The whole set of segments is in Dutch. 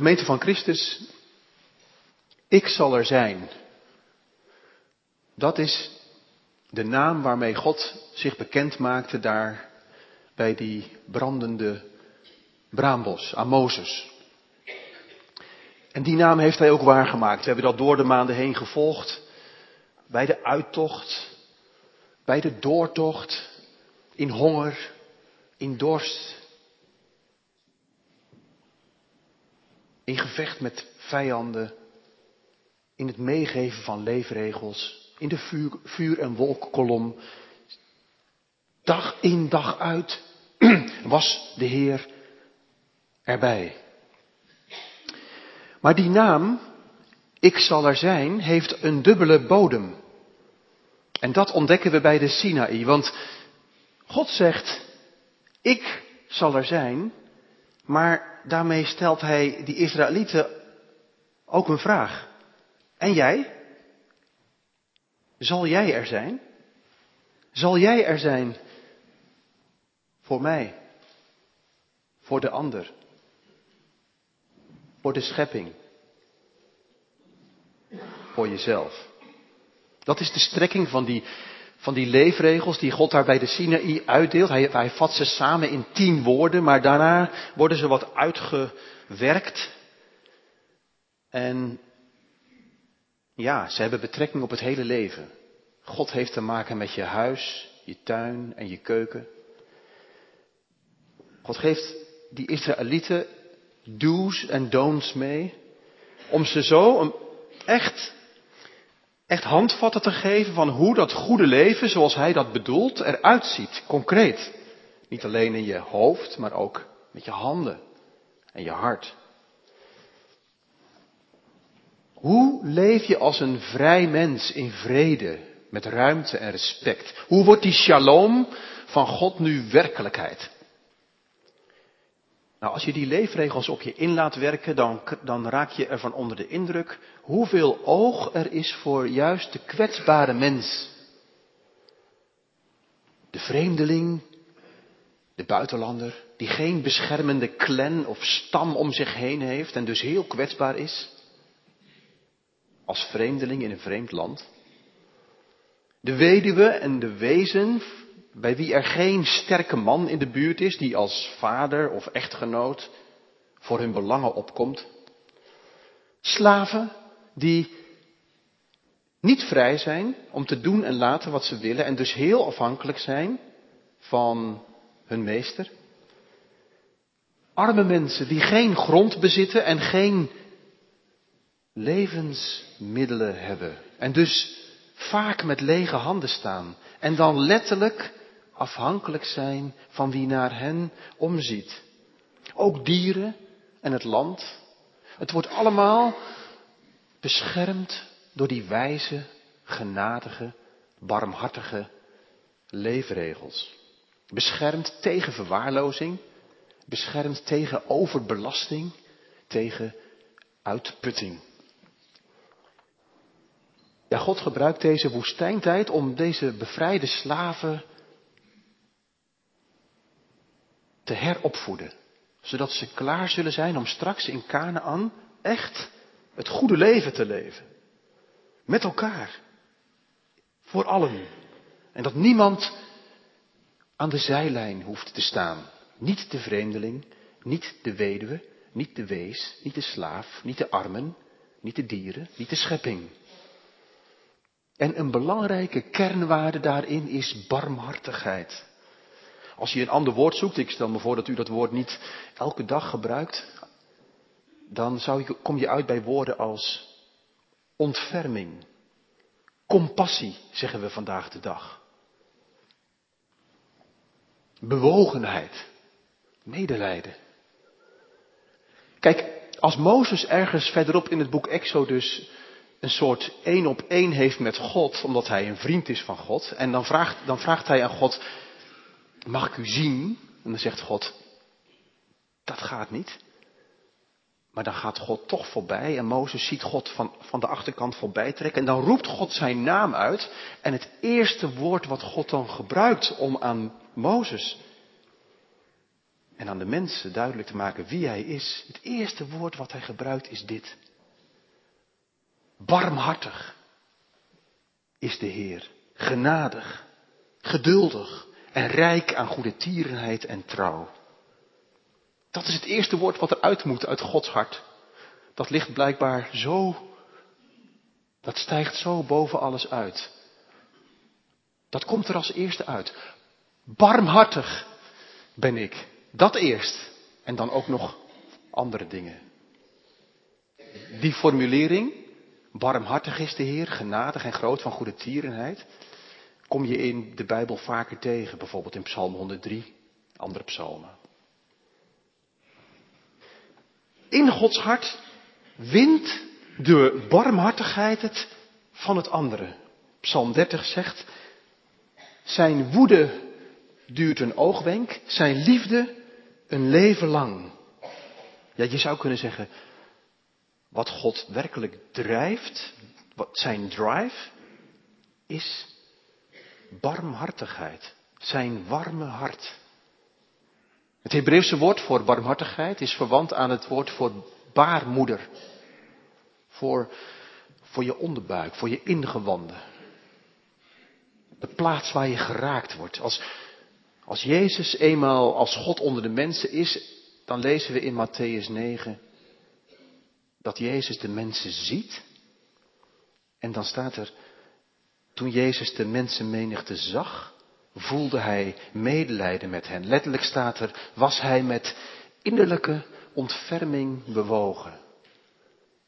Gemeente van Christus, ik zal er zijn. Dat is de naam waarmee God zich bekend maakte daar bij die brandende braambos aan Mozes. En die naam heeft hij ook waargemaakt. We hebben dat door de maanden heen gevolgd. Bij de uittocht, bij de doortocht, in honger, in dorst, in gevecht met vijanden, in het meegeven van leefregels, in de vuur, vuur- en wolkkolom. Dag in dag uit was de Heer erbij. Maar die naam, ik zal er zijn, heeft een dubbele bodem. En dat ontdekken we bij de Sinaï, want God zegt, ik zal er zijn, maar daarmee stelt hij die Israëlieten ook een vraag. En jij? Zal jij er zijn? Zal jij er zijn voor mij? Voor de ander? Voor de schepping? Voor jezelf? Dat is de strekking van die, van die leefregels die God daar bij de Sinaï uitdeelt. Hij, hij vat ze samen in tien woorden, maar daarna worden ze wat uitgewerkt. En ja, ze hebben betrekking op het hele leven. God heeft te maken met je huis, je tuin en je keuken. God geeft die Israëlieten do's en don'ts mee. Om ze zo een echt, echt handvatten te geven van hoe dat goede leven, zoals hij dat bedoelt, eruit ziet. Concreet. Niet alleen in je hoofd, maar ook met je handen en je hart. Hoe leef je als een vrij mens in vrede, met ruimte en respect? Hoe wordt die shalom van God nu werkelijkheid? Nou, als je die leefregels op je in laat werken, dan, dan raak je ervan onder de indruk hoeveel oog er is voor juist de kwetsbare mens. De vreemdeling, de buitenlander, die geen beschermende clan of stam om zich heen heeft en dus heel kwetsbaar is. Als vreemdeling in een vreemd land. De weduwe en de wezen bij wie er geen sterke man in de buurt is die als vader of echtgenoot voor hun belangen opkomt. Slaven die niet vrij zijn om te doen en laten wat ze willen en dus heel afhankelijk zijn van hun meester. Arme mensen die geen grond bezitten en geen levensmiddelen hebben en dus vaak met lege handen staan en dan letterlijk afhankelijk zijn van wie naar hen omziet. Ook dieren en het land. Het wordt allemaal beschermd door die wijze, genadige, barmhartige leefregels. Beschermd tegen verwaarlozing, beschermd tegen overbelasting, tegen uitputting. Ja, God gebruikt deze woestijntijd om deze bevrijde slaven te heropvoeden. Zodat ze klaar zullen zijn om straks in Canaan echt het goede leven te leven. Met elkaar. Voor allen. En dat niemand aan de zijlijn hoeft te staan. Niet de vreemdeling, niet de weduwe, niet de wees, niet de slaaf, niet de armen, niet de dieren, niet de schepping. En een belangrijke kernwaarde daarin is barmhartigheid. Als je een ander woord zoekt, ik stel me voor dat u dat woord niet elke dag gebruikt, dan zou kom je uit bij woorden als ontferming, compassie, zeggen we vandaag de dag. Bewogenheid, medelijden. Kijk, als Mozes ergens verderop in het boek Exodus een soort één op één heeft met God, omdat hij een vriend is van God, en dan vraagt, dan vraagt hij aan God, mag ik u zien? En dan zegt God, dat gaat niet. Maar dan gaat God toch voorbij en Mozes ziet God van, van de achterkant voorbij trekken. En dan roept God zijn naam uit. En het eerste woord wat God dan gebruikt om aan Mozes en aan de mensen duidelijk te maken wie hij is. Het eerste woord wat hij gebruikt is dit. Barmhartig is de Heer, genadig, geduldig en rijk aan goede tierenheid en trouw. Dat is het eerste woord wat eruit moet uit Gods hart. Dat ligt blijkbaar zo, dat stijgt zo boven alles uit. Dat komt er als eerste uit. Barmhartig ben ik. Dat eerst. En dan ook nog andere dingen. Die formulering, barmhartig is de Heer, genadig en groot van goede tierenheid, kom je in de Bijbel vaker tegen. Bijvoorbeeld in Psalm 103, andere psalmen. In Gods hart wint de barmhartigheid het van het andere. Psalm 30 zegt, zijn woede duurt een oogwenk, zijn liefde een leven lang. Ja, je zou kunnen zeggen, wat God werkelijk drijft, wat zijn drive, is barmhartigheid. Zijn warme hart. Het Hebreeuwse woord voor barmhartigheid is verwant aan het woord voor baarmoeder. Voor, voor je onderbuik, voor je ingewanden. De plaats waar je geraakt wordt. Als, als Jezus eenmaal als God onder de mensen is, dan lezen we in Matthäus 9 dat Jezus de mensen ziet. En dan staat er, toen Jezus de mensenmenigte zag, voelde hij medelijden met hen. Letterlijk staat er, was hij met innerlijke ontferming bewogen.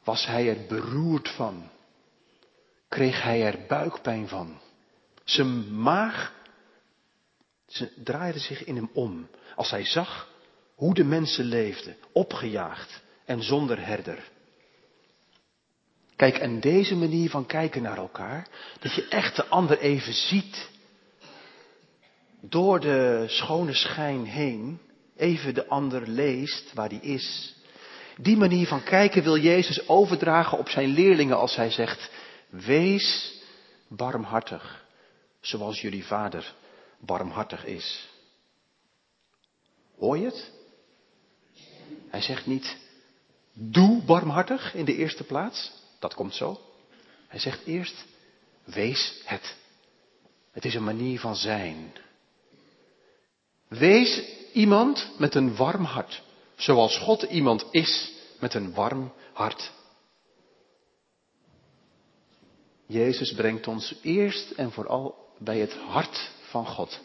Was hij er beroerd van? Kreeg hij er buikpijn van? Zijn maag ze draaide zich in hem om als hij zag hoe de mensen leefden, opgejaagd en zonder herder. Kijk, en deze manier van kijken naar elkaar, dat je echt de ander even ziet, door de schone schijn heen, even de ander leest waar die is. Die manier van kijken wil Jezus overdragen op zijn leerlingen als hij zegt, wees barmhartig, zoals jullie vader barmhartig is. Hoor je het? Hij zegt niet, doe barmhartig in de eerste plaats. Dat komt zo. Hij zegt eerst, wees het. Het is een manier van zijn. Wees iemand met een warm hart, zoals God iemand is met een warm hart. Jezus brengt ons eerst en vooral bij het hart van God.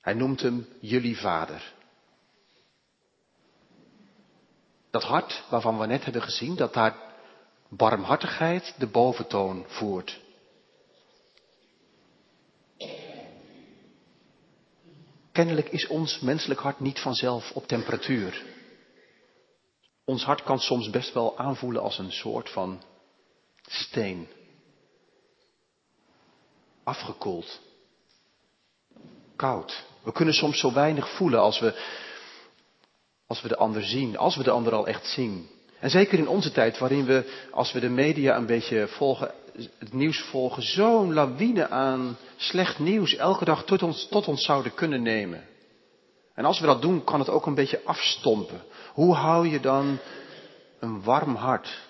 Hij noemt hem jullie vader. Dat hart waarvan we net hebben gezien, dat daar barmhartigheid de boventoon voert. Kennelijk is ons menselijk hart niet vanzelf op temperatuur. Ons hart kan soms best wel aanvoelen als een soort van steen. Afgekoeld. Koud. We kunnen soms zo weinig voelen als we, als we de ander zien, als we de ander al echt zien. En zeker in onze tijd, waarin we, als we de media een beetje volgen, het nieuws volgen, zo'n lawine aan slecht nieuws elke dag tot ons, tot ons zouden kunnen nemen. En als we dat doen, kan het ook een beetje afstompen. Hoe hou je dan een warm hart?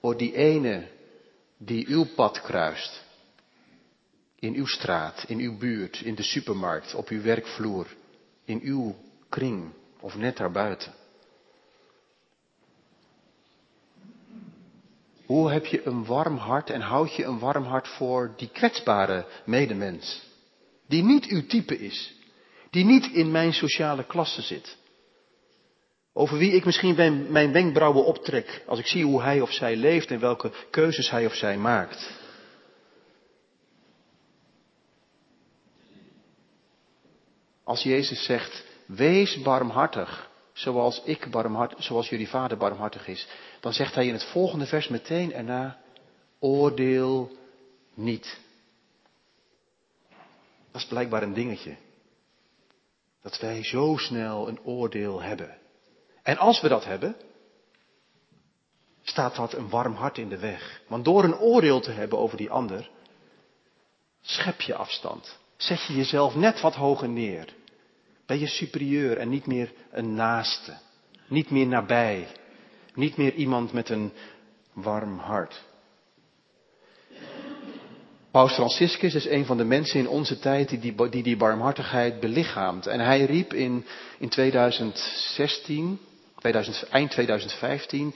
Voor die ene die uw pad kruist. In uw straat, in uw buurt, in de supermarkt, op uw werkvloer, in uw kring of net daarbuiten. Hoe heb je een warm hart en houd je een warm hart voor die kwetsbare medemens? Die niet uw type is. Die niet in mijn sociale klasse zit. Over wie ik misschien mijn wenkbrauwen optrek als ik zie hoe hij of zij leeft en welke keuzes hij of zij maakt. Als Jezus zegt, wees barmhartig, zoals ik zoals jullie vader barmhartig is, dan zegt hij in het volgende vers meteen erna, oordeel niet. Dat is blijkbaar een dingetje. Dat wij zo snel een oordeel hebben. En als we dat hebben, staat dat een warm hart in de weg. Want door een oordeel te hebben over die ander, schep je afstand. Zet je jezelf net wat hoger neer. Ben je superieur en niet meer een naaste. Niet meer nabij. Niet meer iemand met een warm hart. Paus Franciscus is een van de mensen in onze tijd die die, die, die barmhartigheid belichaamt. En hij riep in, in 2016, 2000, eind 2015,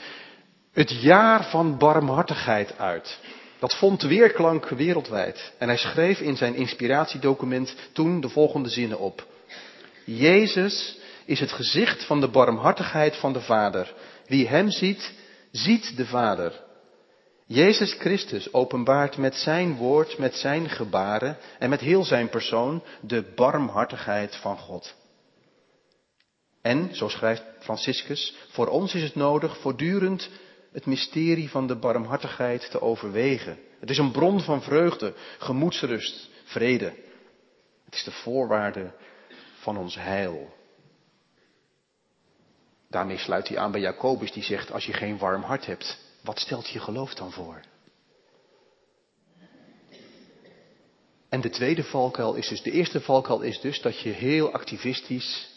het jaar van barmhartigheid uit. Dat vond weerklank wereldwijd. En hij schreef in zijn inspiratiedocument toen de volgende zinnen op. Jezus is het gezicht van de barmhartigheid van de Vader. Wie hem ziet, ziet de Vader. Jezus Christus openbaart met zijn woord, met zijn gebaren en met heel zijn persoon de barmhartigheid van God. En, zo schrijft Franciscus, voor ons is het nodig voortdurend het mysterie van de barmhartigheid te overwegen. Het is een bron van vreugde, gemoedsrust, vrede. Het is de voorwaarde van ons heil. Daarmee sluit hij aan bij Jacobus die zegt, als je geen warm hart hebt, wat stelt je geloof dan voor? En de tweede valkuil is dus, de eerste valkuil is dus dat je heel activistisch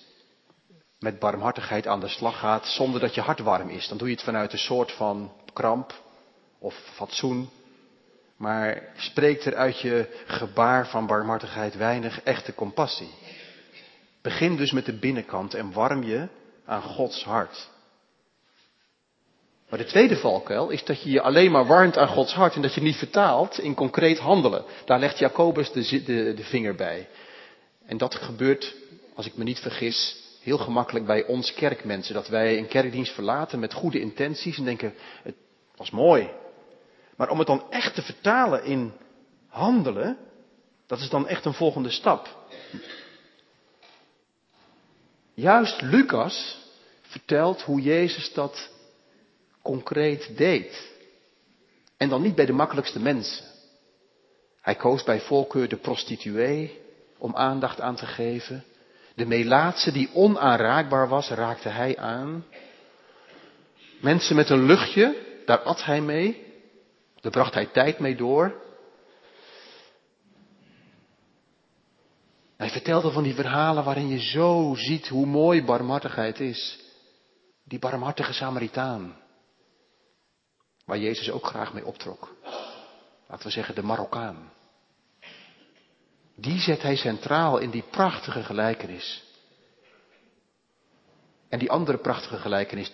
met barmhartigheid aan de slag gaat zonder dat je hart warm is. Dan doe je het vanuit een soort van kramp of fatsoen. Maar spreekt er uit je gebaar van barmhartigheid weinig echte compassie. Begin dus met de binnenkant en warm je aan Gods hart. Maar de tweede valkuil is dat je je alleen maar warmt aan Gods hart en dat je niet vertaalt in concreet handelen. Daar legt Jacobus de, de, de vinger bij. En dat gebeurt, als ik me niet vergis, heel gemakkelijk bij ons kerkmensen. Dat wij een kerkdienst verlaten met goede intenties en denken, het was mooi. Maar om het dan echt te vertalen in handelen, dat is dan echt een volgende stap. Juist Lucas vertelt hoe Jezus dat concreet deed. En dan niet bij de makkelijkste mensen. Hij koos bij voorkeur de prostituee om aandacht aan te geven. De melaatse die onaanraakbaar was, raakte hij aan. Mensen met een luchtje, daar at hij mee. Daar bracht hij tijd mee door. Hij vertelde van die verhalen waarin je zo ziet hoe mooi barmhartigheid is. Die barmhartige Samaritaan. Waar Jezus ook graag mee optrok. Laten we zeggen de Marokkaan. Die zet hij centraal in die prachtige gelijkenis. En die andere prachtige gelijkenis,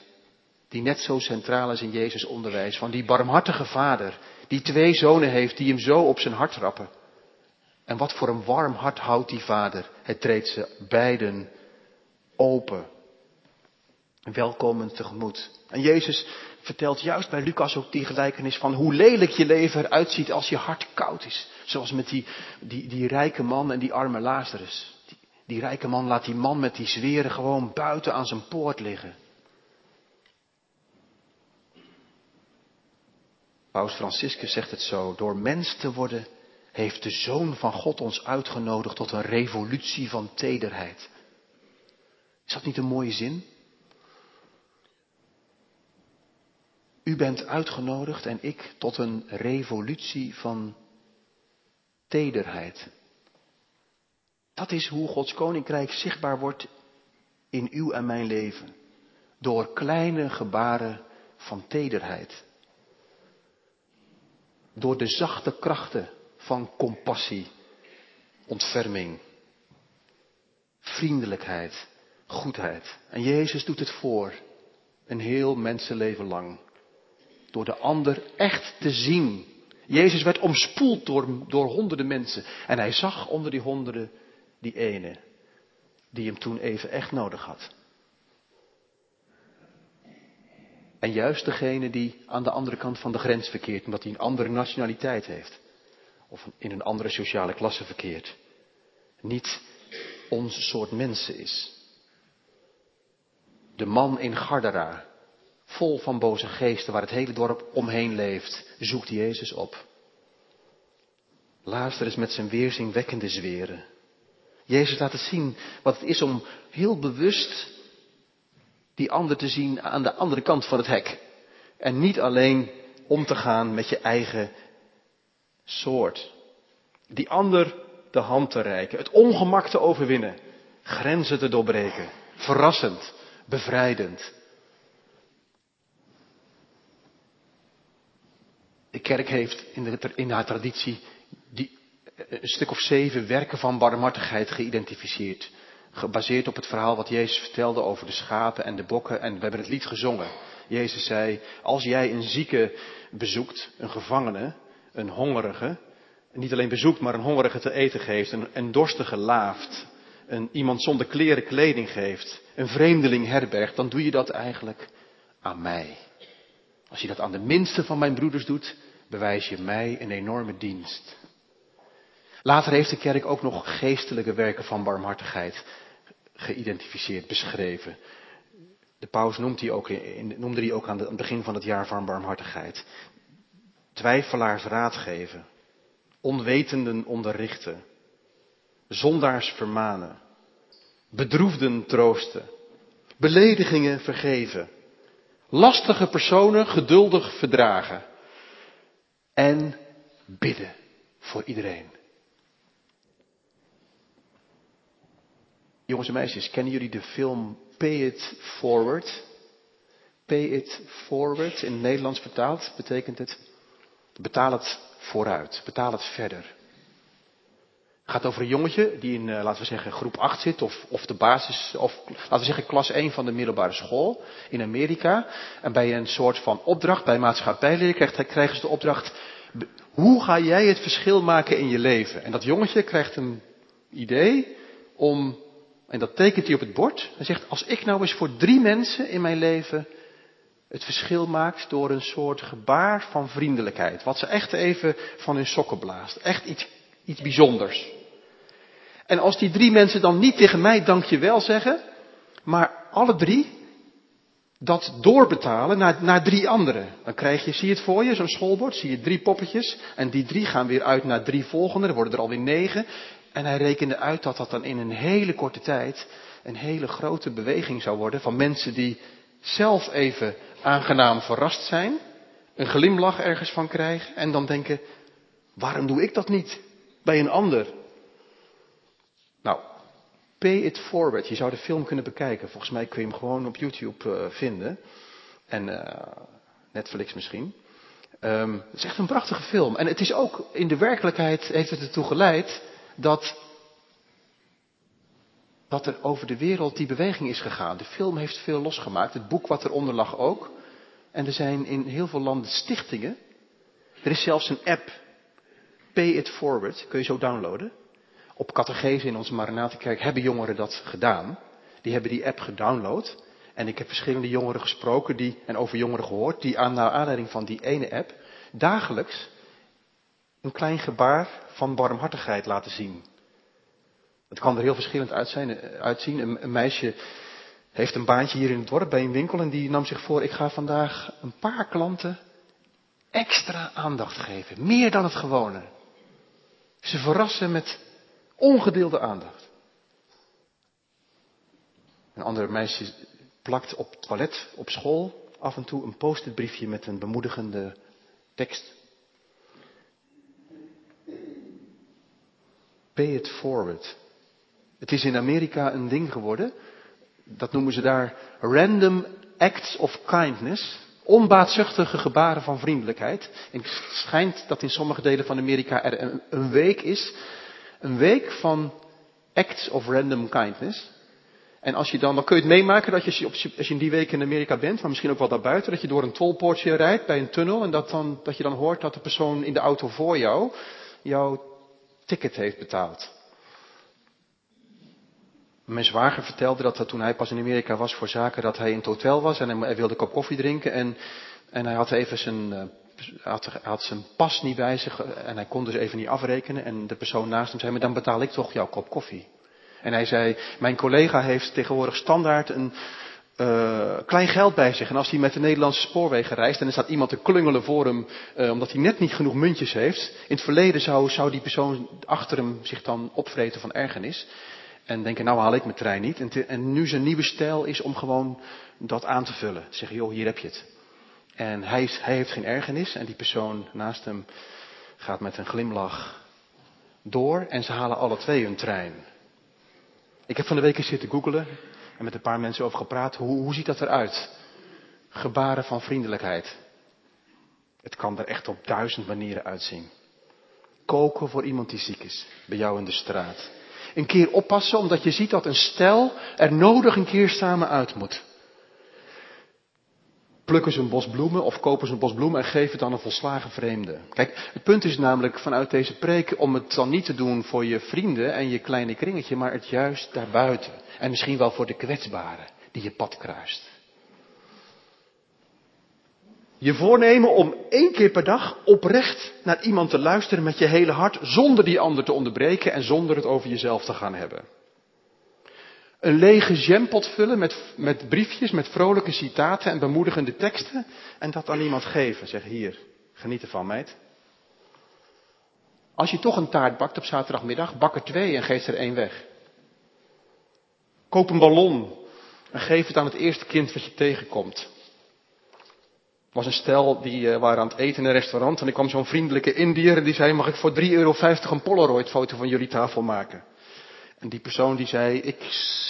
die net zo centraal is in Jezus' onderwijs, van die barmhartige vader, die twee zonen heeft die hem zo op zijn hart trappen. En wat voor een warm hart houdt die vader. Hij treedt ze beiden open. Welkomend tegemoet. En Jezus vertelt juist bij Lucas ook die gelijkenis van hoe lelijk je leven eruit ziet als je hart koud is. Zoals met die, die, die rijke man en die arme Lazarus. Die, die rijke man laat die man met die zweren gewoon buiten aan zijn poort liggen. Paus Franciscus zegt het zo, door mens te worden heeft de Zoon van God ons uitgenodigd tot een revolutie van tederheid. Is dat niet een mooie zin? U bent uitgenodigd en ik tot een revolutie van tederheid. Dat is hoe Gods koninkrijk zichtbaar wordt in uw en mijn leven. Door kleine gebaren van tederheid. Door de zachte krachten van compassie, ontferming, vriendelijkheid, goedheid. En Jezus doet het voor, een heel mensenleven lang. Door de ander echt te zien. Jezus werd omspoeld door, door honderden mensen. En hij zag onder die honderden die ene, die hem toen even echt nodig had. En juist degene die aan de andere kant van de grens verkeert, omdat hij een andere nationaliteit heeft of in een andere sociale klasse verkeert, niet ons soort mensen is. De man in Gardera, vol van boze geesten, waar het hele dorp omheen leeft, zoekt Jezus op. Lazarus met zijn weerzingwekkende zweren. Jezus laat het zien wat het is om heel bewust die ander te zien aan de andere kant van het hek. En niet alleen om te gaan met je eigen soort. Die ander de hand te reiken, het ongemak te overwinnen, grenzen te doorbreken. Verrassend, bevrijdend. De kerk heeft in, de, in haar traditie die, een stuk of zeven werken van barmhartigheid geïdentificeerd. Gebaseerd op het verhaal wat Jezus vertelde over de schapen en de bokken. En we hebben het lied gezongen. Jezus zei, als jij een zieke bezoekt, een gevangene, een hongerige, niet alleen bezoekt, maar een hongerige te eten geeft, een, een dorstige laaft, een, iemand zonder kleren kleding geeft, een vreemdeling herbergt, dan doe je dat eigenlijk aan mij. Als je dat aan de minste van mijn broeders doet, bewijs je mij een enorme dienst. Later heeft de kerk ook nog geestelijke werken van barmhartigheid geïdentificeerd, beschreven. De paus noemde die ook aan, het begin van het jaar van barmhartigheid. Twijfelaars raad geven, onwetenden onderrichten, zondaars vermanen, bedroefden troosten, beledigingen vergeven, lastige personen geduldig verdragen en bidden voor iedereen. Jongens en meisjes, kennen jullie de film Pay It Forward? Pay It Forward, in het Nederlands vertaald, betekent het betaal het vooruit, betaal het verder. Het gaat over een jongetje die in, eh, laten we zeggen, groep 8 zit, of, of de basis, of laten we zeggen, klas 1 van de middelbare school in Amerika. En bij een soort van opdracht, bij maatschappijleer, krijgt, krijgen ze de opdracht, hoe ga jij het verschil maken in je leven? En dat jongetje krijgt een idee om en dat tekent hij op het bord. Hij zegt, als ik nou eens voor drie mensen in mijn leven het verschil maakt door een soort gebaar van vriendelijkheid. Wat ze echt even van hun sokken blaast. Echt iets, iets bijzonders. En als die drie mensen dan niet tegen mij dankjewel zeggen, maar alle drie dat doorbetalen naar, naar drie anderen. Dan krijg je, zie je het voor je, zo'n schoolbord, zie je drie poppetjes. En die drie gaan weer uit naar drie volgende, er worden er alweer negen. En hij rekende uit dat dat dan in een hele korte tijd een hele grote beweging zou worden van mensen die zelf even aangenaam verrast zijn, een glimlach ergens van krijgen en dan denken, waarom doe ik dat niet bij een ander? Nou, pay it forward. Je zou de film kunnen bekijken. Volgens mij kun je hem gewoon op YouTube uh, vinden. En uh, Netflix misschien. Um, het is echt een prachtige film. En het is ook, in de werkelijkheid heeft het ertoe geleid dat, dat er over de wereld die beweging is gegaan. De film heeft veel losgemaakt, het boek wat eronder lag ook. En er zijn in heel veel landen stichtingen. Er is zelfs een app, Pay It Forward, kun je zo downloaden. Op catechese in onze Maranatenkerk hebben jongeren dat gedaan. Die hebben die app gedownload. En ik heb verschillende jongeren gesproken die, en over jongeren gehoord, die aan naar aanleiding van die ene app dagelijks een klein gebaar van barmhartigheid laten zien. Het kan er heel verschillend uitzien. Een, een meisje heeft een baantje hier in het dorp bij een winkel en die nam zich voor, ik ga vandaag een paar klanten extra aandacht geven. Meer dan het gewone. Ze verrassen met ongedeelde aandacht. Een andere meisje plakt op het toilet op school af en toe een post-it briefje met een bemoedigende tekst. Pay it forward. Het is in Amerika een ding geworden. Dat noemen ze daar random acts of kindness. Onbaatzuchtige gebaren van vriendelijkheid. En het schijnt dat in sommige delen van Amerika er een, week is. Een week van acts of random kindness. En als je dan, dan kun je het meemaken dat je, als je in die week in Amerika bent, maar misschien ook wel daarbuiten, dat je door een tolpoortje rijdt bij een tunnel en dat, dan, dat je dan hoort dat de persoon in de auto voor jou jouw ticket heeft betaald. Mijn zwager vertelde dat, dat toen hij pas in Amerika was voor zaken, dat hij in het hotel was en hij wilde een kop koffie drinken en, en hij had even zijn, uh, had, had zijn pas niet bij zich en hij kon dus even niet afrekenen en de persoon naast hem zei, maar dan betaal ik toch jouw kop koffie. En hij zei, mijn collega heeft tegenwoordig standaard een, uh, klein geld bij zich. En als hij met de Nederlandse spoorwegen reist en er staat iemand te klungelen voor hem, omdat hij net niet genoeg muntjes heeft. In het verleden zou, zou die persoon achter hem zich dan opvreten van ergernis. En denken, nou haal ik mijn trein niet. En, en nu zijn nieuwe stijl is om gewoon dat aan te vullen. Zeggen, joh, hier heb je het. En hij heeft geen ergernis en die persoon naast hem gaat met een glimlach door en ze halen alle twee hun trein. Ik heb van de week eens zitten googelen en met een paar mensen over gepraat. Hoe, hoe ziet dat eruit? Gebaren van vriendelijkheid. Het kan er echt op duizend manieren uitzien. Koken voor iemand die ziek is, bij jou in de straat. Een keer oppassen omdat je ziet dat een stel er nodig een keer samen uit moet. Plukken ze een bos bloemen of kopen ze een bos bloemen en geven het aan een volslagen vreemde. Kijk, het punt is namelijk vanuit deze preek om het dan niet te doen voor je vrienden en je kleine kringetje, maar het juist daarbuiten. En misschien wel voor de kwetsbaren die je pad kruist. Je voornemen om één keer per dag oprecht naar iemand te luisteren met je hele hart, zonder die ander te onderbreken en zonder het over jezelf te gaan hebben. Een lege jampot vullen met, met briefjes, met vrolijke citaten en bemoedigende teksten en dat aan iemand geven. Zeg hier, geniet ervan meid. Als je toch een taart bakt op zaterdagmiddag, bak er twee en geef er één weg. Koop een ballon en geef het aan het eerste kind wat je tegenkomt was een stel die uh, waren aan het eten in een restaurant en er kwam zo'n vriendelijke Indiër en die zei, mag ik voor 3,50 euro een Polaroid foto van jullie tafel maken? En die persoon die zei, ik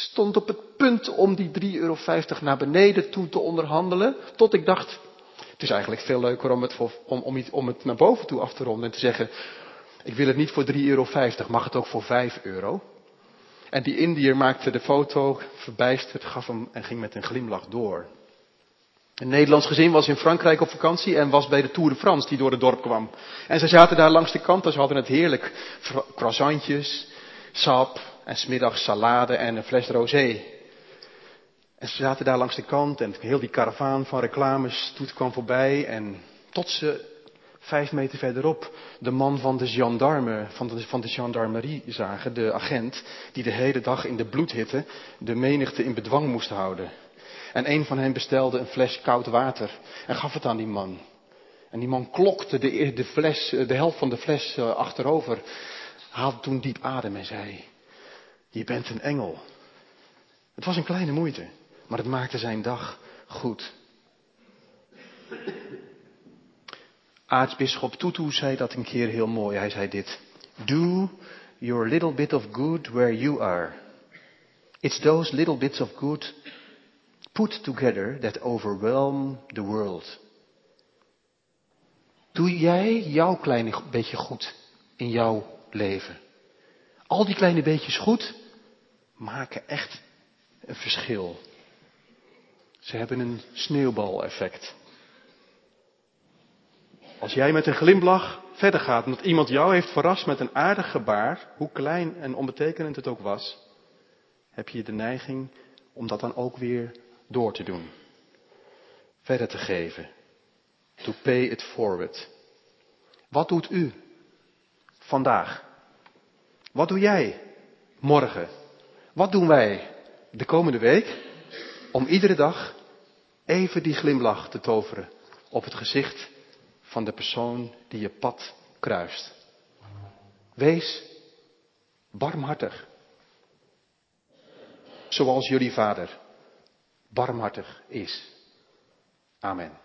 stond op het punt om die 3,50 euro naar beneden toe te onderhandelen, tot ik dacht, het is eigenlijk veel leuker om het, voor, om, om, om het naar boven toe af te ronden en te zeggen, ik wil het niet voor 3,50 euro, mag het ook voor 5 euro? En die Indiër maakte de foto, verbijsterd, gaf hem en ging met een glimlach door. Een Nederlands gezin was in Frankrijk op vakantie en was bij de Tour de France die door het dorp kwam. En ze zaten daar langs de kant en ze hadden het heerlijk. Croissantjes, sap en smiddags salade en een fles rosé. En ze zaten daar langs de kant en heel die karavaan van reclames toet kwam voorbij. En tot ze vijf meter verderop de man van de gendarme, van van de gendarmerie zagen, de agent, die de hele dag in de bloedhitte de menigte in bedwang moest houden. En een van hen bestelde een fles koud water en gaf het aan die man. En die man klokte de, de, fles, de helft van de fles eh, achterover, haalde toen diep adem en zei, je bent een engel. Het was een kleine moeite, maar het maakte zijn dag goed. Aartsbisschop Tutu zei dat een keer heel mooi. Hij zei dit. Do your little bit of good where you are. It's those little bits of good put together that overwhelm the world. Doe jij jouw kleine beetje goed in jouw leven? Al die kleine beetjes goed maken echt een verschil. Ze hebben een sneeuwbaleffect. Als jij met een glimlach verder gaat, omdat iemand jou heeft verrast met een aardig gebaar, hoe klein en onbetekenend het ook was, heb je de neiging om dat dan ook weer door te doen. Verder te geven. To pay it forward. Wat doet u vandaag? Wat doe jij morgen? Wat doen wij de komende week om iedere dag even die glimlach te toveren op het gezicht van de persoon die je pad kruist? Wees barmhartig. Zoals jullie vader barmhartig is. Amen.